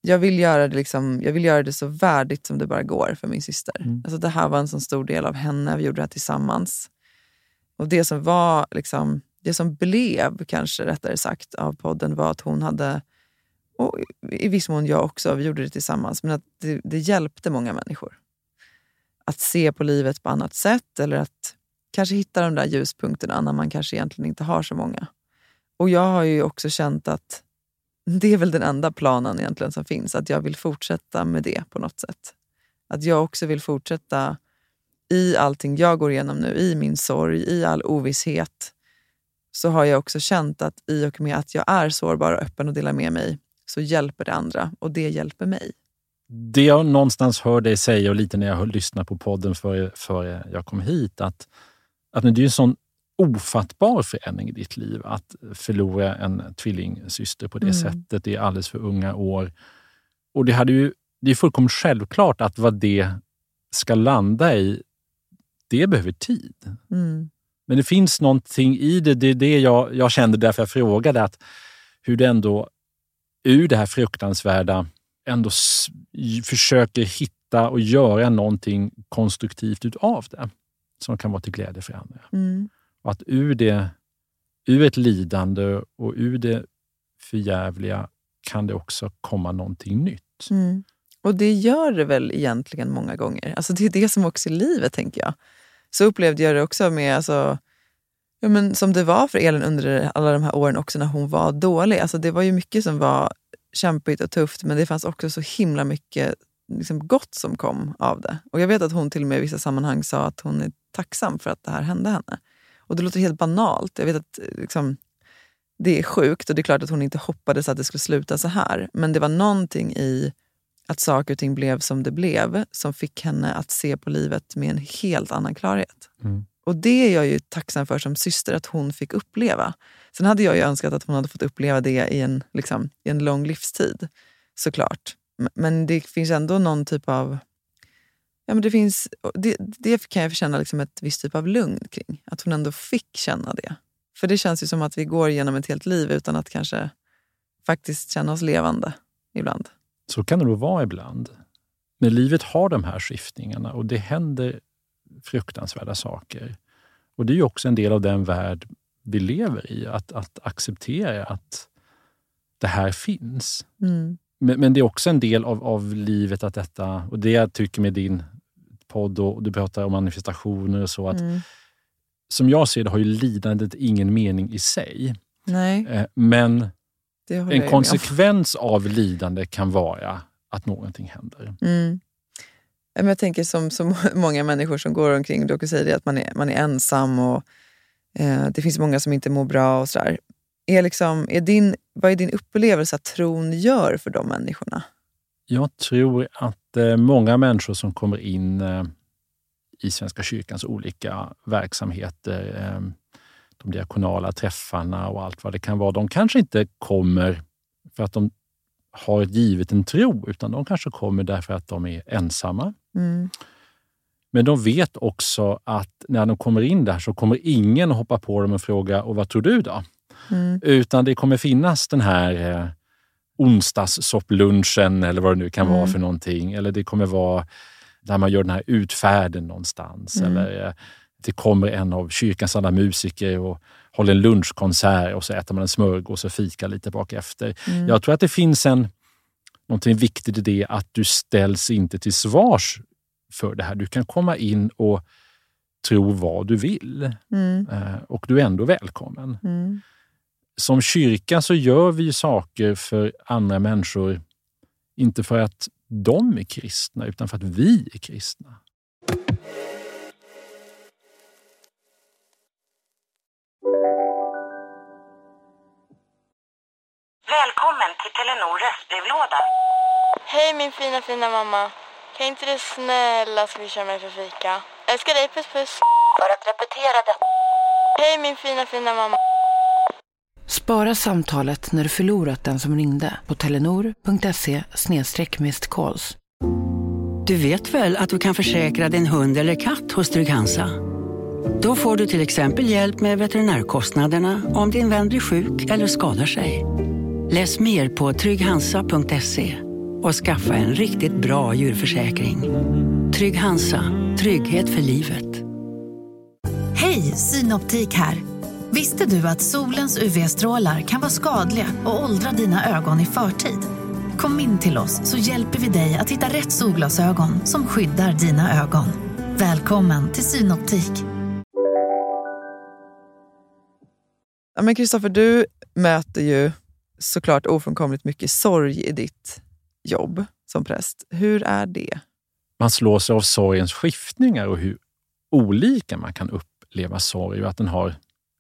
Jag vill, göra det liksom, jag vill göra det så värdigt som det bara går för min syster. Mm. Alltså det här var en så stor del av henne. Vi gjorde det här tillsammans. Och det som var liksom, det som blev, kanske rättare sagt, av podden var att hon hade, och i viss mån jag också, vi gjorde det tillsammans, men att det, det hjälpte många människor. Att se på livet på annat sätt eller att kanske hitta de där ljuspunkterna när man kanske egentligen inte har så många. Och jag har ju också känt att det är väl den enda planen egentligen som finns, att jag vill fortsätta med det på något sätt. Att jag också vill fortsätta i allting jag går igenom nu, i min sorg, i all ovisshet, så har jag också känt att i och med att jag är sårbar och öppen och delar med mig, så hjälper det andra och det hjälper mig. Det jag någonstans hör dig säga och lite när jag lyssnade på podden före för jag kom hit, att, att det är en sån ofattbar förändring i ditt liv att förlora en tvillingsyster på det Mm. sättet i alldeles för unga år. Och det, hade ju, det är fullkomligt självklart att vad det ska landa i, det behöver tid. Mm. Men det finns någonting i det. Det är det jag, jag kände därför jag frågade. att Hur det ändå ur det här fruktansvärda ändå försöker hitta och göra någonting konstruktivt utav det. Som kan vara till glädje för andra. Mm. Och att ur det, ur ett lidande och ur det förjävliga kan det också komma någonting nytt. Mm. Och det gör det väl egentligen många gånger. Alltså det är det som också är livet, tänker jag. Så upplevde jag det också med, alltså, ja, men som det var för Elin under alla de här åren också när hon var dålig. Alltså det var ju mycket som var kämpigt och tufft, men det fanns också så himla mycket liksom, gott som kom av det. Och jag vet att hon till och med i vissa sammanhang sa att hon är tacksam för att det här hände henne. Och det låter helt banalt. Jag vet att liksom, det är sjukt och det är klart att hon inte hoppades att det skulle sluta så här. Men det var någonting i att saker och ting blev som det blev som fick henne att se på livet med en helt annan klarhet. Mm. Och det är jag ju tacksam för som syster att hon fick uppleva. Sen hade jag ju önskat att hon hade fått uppleva det i en, liksom, i en lång livstid, såklart. Men det finns ändå någon typ av... Ja, men det, finns, det, det kan jag känna liksom ett visst typ av lugn kring. Att hon ändå fick känna det. För det känns ju som att vi går genom ett helt liv utan att kanske faktiskt känna oss levande ibland. Så kan det nog vara ibland. Men livet har de här skiftningarna och det händer fruktansvärda saker. Och det är ju också en del av den värld vi lever i, att, att acceptera att det här finns. Mm. Men, men det är också en del av, av livet att detta, och det jag tycker med din podd och du pratar om manifestationer och så, att Mm. som jag ser det har ju lidandet ingen mening i sig. Nej, Eh, Men en konsekvens av lidande kan vara att någonting händer. Mm. Men Jag tänker som så (laughs) många människor som går omkring och säger det, att man är, man är ensam och eh, det finns många som inte mår bra och sådär. Är liksom, är din, vad är din upplevelse att tron gör för de människorna? Jag tror att eh, många människor som kommer in eh, i Svenska kyrkans olika verksamheter, eh, de diakonala träffarna och allt vad det kan vara, de kanske inte kommer för att de har givit en tro, utan de kanske kommer därför att de är ensamma. Mm. Men de vet också att när de kommer in där så kommer ingen att hoppa på dem och fråga och vad tror du då? Mm. Utan det kommer finnas den här eh, onsdagssopplunchen eller vad det nu kan vara Mm. för någonting. Eller det kommer vara där man gör den här utfärden någonstans. Mm. Eller eh, det kommer en av kyrkans alla musiker och håller en lunchkonsert och så äter man en smörgås och fikar lite bak efter. Mm. Jag tror att det finns en, någonting viktigt i det att du ställs inte till svars för det här. Du kan komma in och tro vad du vill Mm. eh, och du är ändå välkommen Mm. som kyrka så gör vi saker för andra människor, inte för att de är kristna, utan för att vi är kristna. Välkommen till Telenor röstbrevlåda. Hej min fina fina mamma. Kan inte du snälla swisha mig för fika? Älskar dig, puss puss. För att repetera detta. Hej min fina fina mamma. Spara samtalet när du förlorat den som ringde på telenor.se calls. Du vet väl att du kan försäkra din hund eller katt hos Trygg-Hansa? Då får du till exempel hjälp med veterinärkostnaderna om din vän blir sjuk eller skadar sig. Läs mer på trygghansa.se och skaffa en riktigt bra djurförsäkring. Trygg Hansa, trygghet för livet. Hej, Synoptik här. Visste du att solens UV-strålar kan vara skadliga och åldra dina ögon i förtid? Kom in till oss så hjälper vi dig att hitta rätt solglasögon som skyddar dina ögon. Välkommen till Synoptik. Ja, men Kristoffer, du möter ju såklart ofrånkomligt mycket sorg i ditt jobb som präst. Hur är det? Man slås av sorgens skiftningar och hur olika man kan uppleva sorg och att den har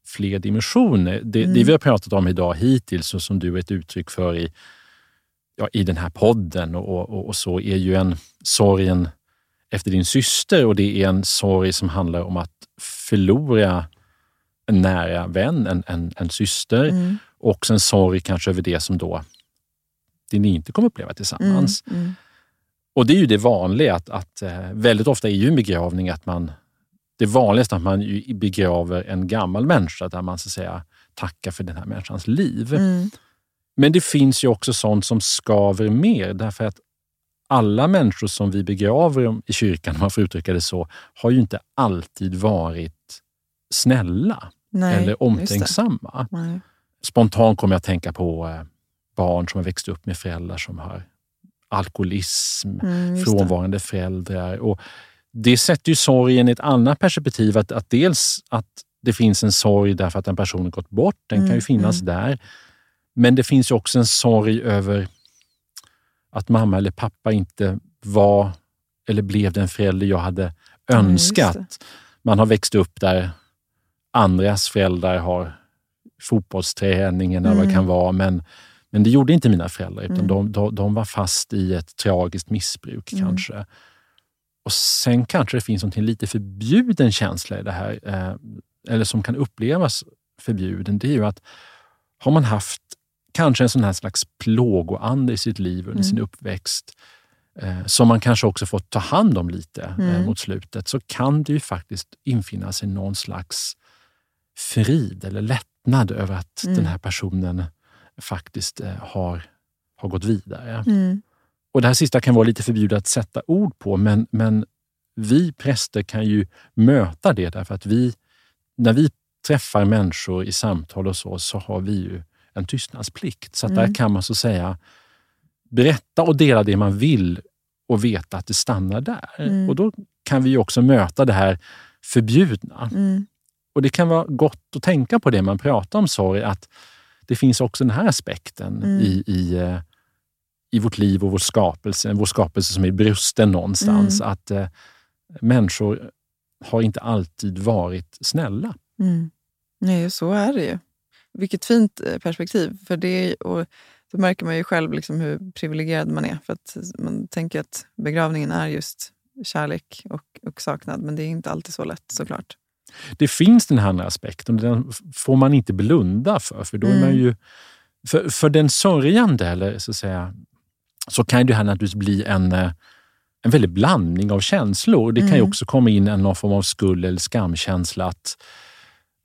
fler dimensioner. Det, mm. det vi har pratat om idag hittills och som du är ett uttryck för i, ja, i den här podden och, och, och, så är ju en sorgen efter din syster och det är en sorg som handlar om att förlora en nära vän, en, en, en syster mm. Och en sorg kanske över det som då det ni inte kommer uppleva tillsammans. Mm, mm. Och det är ju det vanliga, att, att eh, väldigt ofta är ju en begravning att man det vanligaste att man begraver en gammal människa där man så att säga tackar för den här människans liv. Mm. Men det finns ju också sånt som skaver mer därför att alla människor som vi begraver i kyrkan, om man får uttrycka det så, har ju inte alltid varit snälla Nej, eller omtänksamma. Spontant kommer jag att tänka på eh, barn som har växt upp med föräldrar som har alkoholism, mm, frånvarande föräldrar. Och det sätter ju sorgen i ett annat perspektiv. Att, att dels att det finns en sorg därför att en person har gått bort, den mm, kan ju mm, finnas mm. där. Men det finns ju också en sorg över att mamma eller pappa inte var eller blev den förälder jag hade önskat. Mm, Man har växt upp där andras föräldrar har fotbollsträningen eller vad det kan mm. vara, men men det gjorde inte mina föräldrar, utan mm. de, de, de, var fast i ett tragiskt missbruk mm. kanske. Och sen kanske det finns något lite förbjuden känsla i det här, eh, eller som kan upplevas förbjuden. Det är ju att har man haft kanske en sån här slags plågoande i sitt liv under mm. sin uppväxt, eh, som man kanske också fått ta hand om lite eh, mm. mot slutet, så kan det ju faktiskt infinna sig någon slags frid eller lättnad över att mm. den här personen faktiskt eh, har, har gått vidare. Mm. Och Det här sista kan vara lite förbjudet att sätta ord på, men, men vi präster kan ju möta det därför att vi, när vi träffar människor i samtal och så, så har vi ju en tystnadsplikt. Så mm. där kan man så säga berätta och dela det man vill och veta att det stannar där. Mm. Och då kan vi också möta det här förbjudna. Mm. Och Det kan vara gott att tänka på det man pratar om sorg, att det finns också den här aspekten mm. i, i, eh, i vårt liv och vår skapelse, vår skapelse som är brusten någonstans. Mm. Att eh, människor har inte alltid varit snälla. Mm. Nej, så är det ju. Vilket fint eh, perspektiv. För det, och då märker man ju själv liksom hur privilegierad man är. För att Man tänker att begravningen är just kärlek och, och saknad, men det är inte alltid så lätt såklart det finns den här andra aspekten och den får man inte blunda för. För då är man mm. ju... För, för den sörjande, eller så, att säga, så kan det här naturligtvis bli en, eh, en väldig blandning av känslor. Det kan mm. ju också komma in en någon form av skuld eller skamkänsla. Att,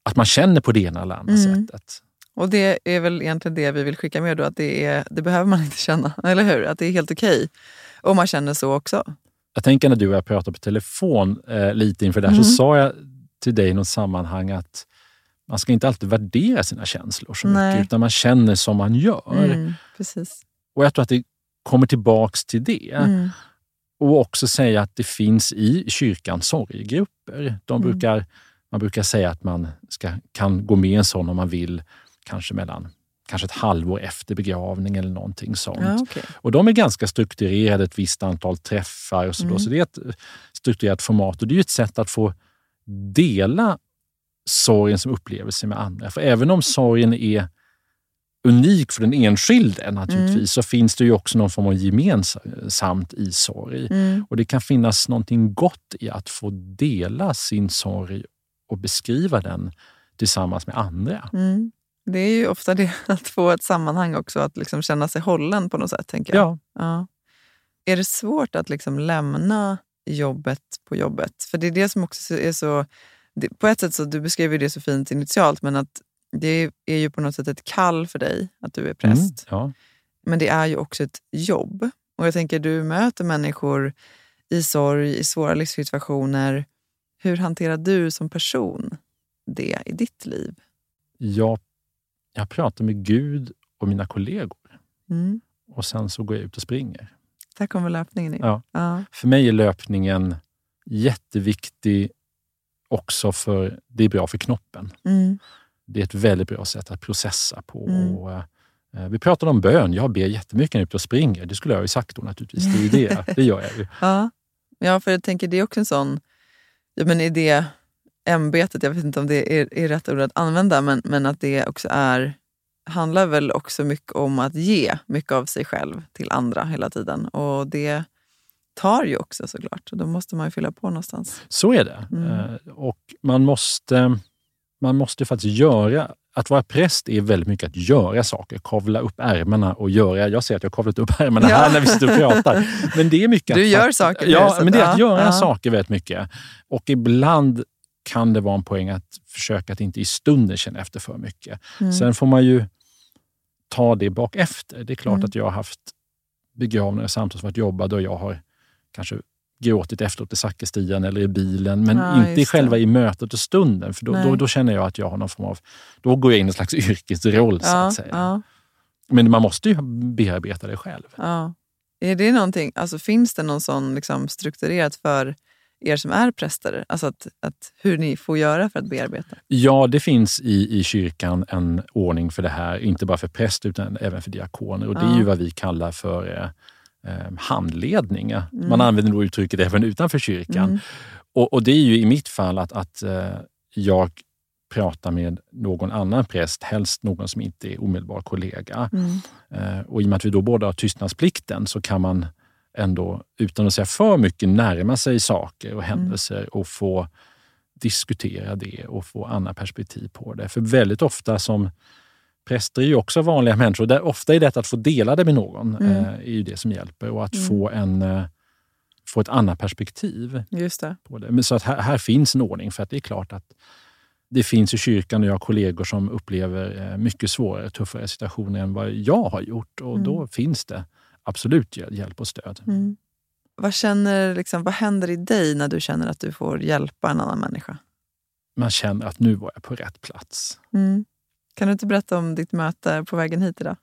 att man känner på det ena eller andra mm. sättet. Och det är väl egentligen det vi vill skicka med då, att det, är, det behöver man inte känna, (laughs) eller hur? Att det är helt okej om man känner så också. Jag tänker när du och jag pratade på telefon eh, lite inför det här, mm. så sa jag till dig i något sammanhang att man ska inte alltid värdera sina känslor så Nej. mycket, utan man känner som man gör. Mm, precis. Och jag tror att det kommer tillbaks till det. Mm. Och också säga att det finns i kyrkan sorgegrupper. De mm. brukar, man brukar säga att man ska, kan gå med i en sån om man vill, kanske mellan kanske ett halvår efter begravning eller någonting sånt. Ja, okay. Och de är ganska strukturerade, ett visst antal träffar och så, Mm. så det är ett strukturerat format och det är ett sätt att få dela sorgen som upplevelse med andra. För även om sorgen är unik för den enskilde naturligtvis, Mm. så finns det ju också någon form av gemensamt i sorg. Mm. Och det kan finnas någonting gott i att få dela sin sorg och beskriva den tillsammans med andra. Mm. Det är ju ofta det, (laughs) att få ett sammanhang också, att liksom känna sig hållen på något sätt. tänker jag. Ja. Ja. Är det svårt att liksom lämna jobbet på jobbet? För det är det som också är så... Det, på ett sätt så, du beskriver det så fint initialt, men att det är ju på något sätt ett kall för dig att du är präst. Mm, ja. Men det är ju också ett jobb. Och jag tänker, du möter människor i sorg, i svåra livssituationer. Hur hanterar du som person det i ditt liv? Jag, jag pratar med Gud och mina kollegor Mm. och sen så går jag ut och springer. Där kommer löpningen in. Ja. Ja. För mig är löpningen jätteviktig också för det är bra för knoppen. Mm. Det är ett väldigt bra sätt att processa på. Mm. Och, eh, vi pratade om bön. Jag ber jättemycket när jag är ute och springer. Det skulle jag ju sagt då naturligtvis. Det är ju det. (laughs) Det gör jag ju. Ja. ja, för jag tänker det är också en sån... Ja, men i det ämbetet, jag vet inte om det är, är rätt ord att använda, men, men att det också är handlar väl också mycket om att ge mycket av sig själv till andra hela tiden. Och det tar ju också såklart. Då måste man ju fylla på någonstans. Så är det. Mm. Eh, Och man måste, man måste faktiskt göra... Att vara präst är väldigt mycket att göra saker. Kavla upp ärmarna och göra... Jag ser att jag har kavlat upp ärmarna Ja. här när vi sitter och pratar. Men det är mycket Du gör saker Ja, men det är att göra ja. saker väldigt mycket. Och ibland kan det vara en poäng att försöka att inte i stunden känna efter för mycket. Mm. Sen får man ju ta det bak efter. Det är klart Mm. att jag har haft begravningar samtidigt som varit jobbad och jag har kanske gråtit efteråt i sakristian eller i bilen, men Ja, inte det. själva i mötet och stunden. För då, då, då känner jag att jag har någon form av... Då går jag in i en slags yrkesroll, så Ja, att säga. ja, Men man måste ju bearbeta det själv. ja. Är det någonting, alltså finns det någon sån liksom strukturerat för er som är präster? Alltså att, att hur ni får göra för att bearbeta? Ja, det finns i, i kyrkan en ordning för det här, inte bara för präst utan även för diakoner. Och Det är ju vad vi kallar för eh, handledning. Mm. Man använder nog uttrycket även utanför kyrkan. Mm. Och, och det är ju i mitt fall att, att eh, jag pratar med någon annan präst, helst någon som inte är omedelbar kollega. Mm. Eh, och i och med att vi då båda har tystnadsplikten så kan man ändå, utan att säga för mycket, närma sig saker och händelser och få diskutera det och få andra perspektiv på det. För väldigt ofta som präster är ju också vanliga människor. Där ofta är det att få dela det med någon Mm. eh, är ju det som hjälper och att Mm. få, en, eh, få ett annat perspektiv Just det. på det. Men så att här, här finns en ordning för att det är klart att det finns i kyrkan och jag har kollegor som upplever eh, mycket svårare, tuffare situationer än vad jag har gjort och Mm. då finns det absolut hjäl- hjälp och stöd. Mm. Vad, känner, liksom, vad händer i dig när du känner att du får hjälpa en annan människa? Man känner att nu var jag på rätt plats. Mm. Kan du inte berätta om ditt möte på vägen hit idag?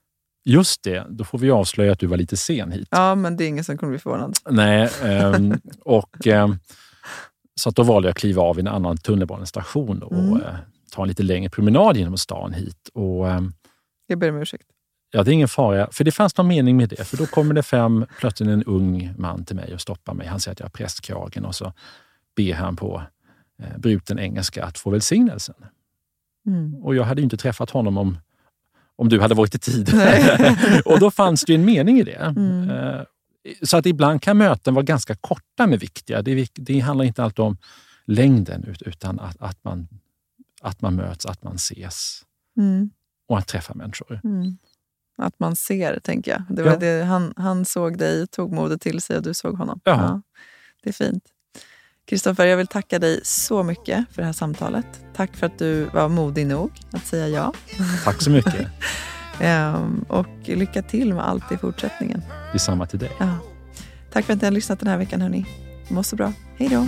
Just det, då får vi avslöja att du var lite sen hit. Ja, men det är ingen som kommer bli förvånad. Nej, (laughs) ehm, och, ehm, så då valde jag att kliva av i en annan tunnelbanestation och Mm. eh, ta en lite längre promenad genom stan hit. Och, ehm, Jag ber om ursäkt. Ja, det är ingen fara. För det fanns någon mening med det. För då kommer det fram plötsligt en ung man till mig och stoppar mig. Han säger att jag har prästkragen och så ber han på eh, bruten engelska att få välsignelsen. Mm. Och jag hade ju inte träffat honom om, om du hade varit i tid. (laughs) Och då fanns det ju en mening i det. Mm. Eh, Så att ibland kan möten vara ganska korta med viktiga. Det, det handlar inte alltid om längden ut- utan att, att, man, att man möts, att man ses Mm. och att träffa människor. Mm. Att man ser, tänker jag. Det var Ja. det, han, han såg dig, tog modet till sig och du såg honom. Ja. det är fint. Kristoffer, jag vill tacka dig så mycket för det här samtalet. Tack för att du var modig nog att säga ja. Tack så mycket. (laughs) Ehm, och lycka till med allt i fortsättningen. Detsamma till dig. Ja. Tack för att ni har lyssnat den här veckan. Hörni. Må så bra. Hej då.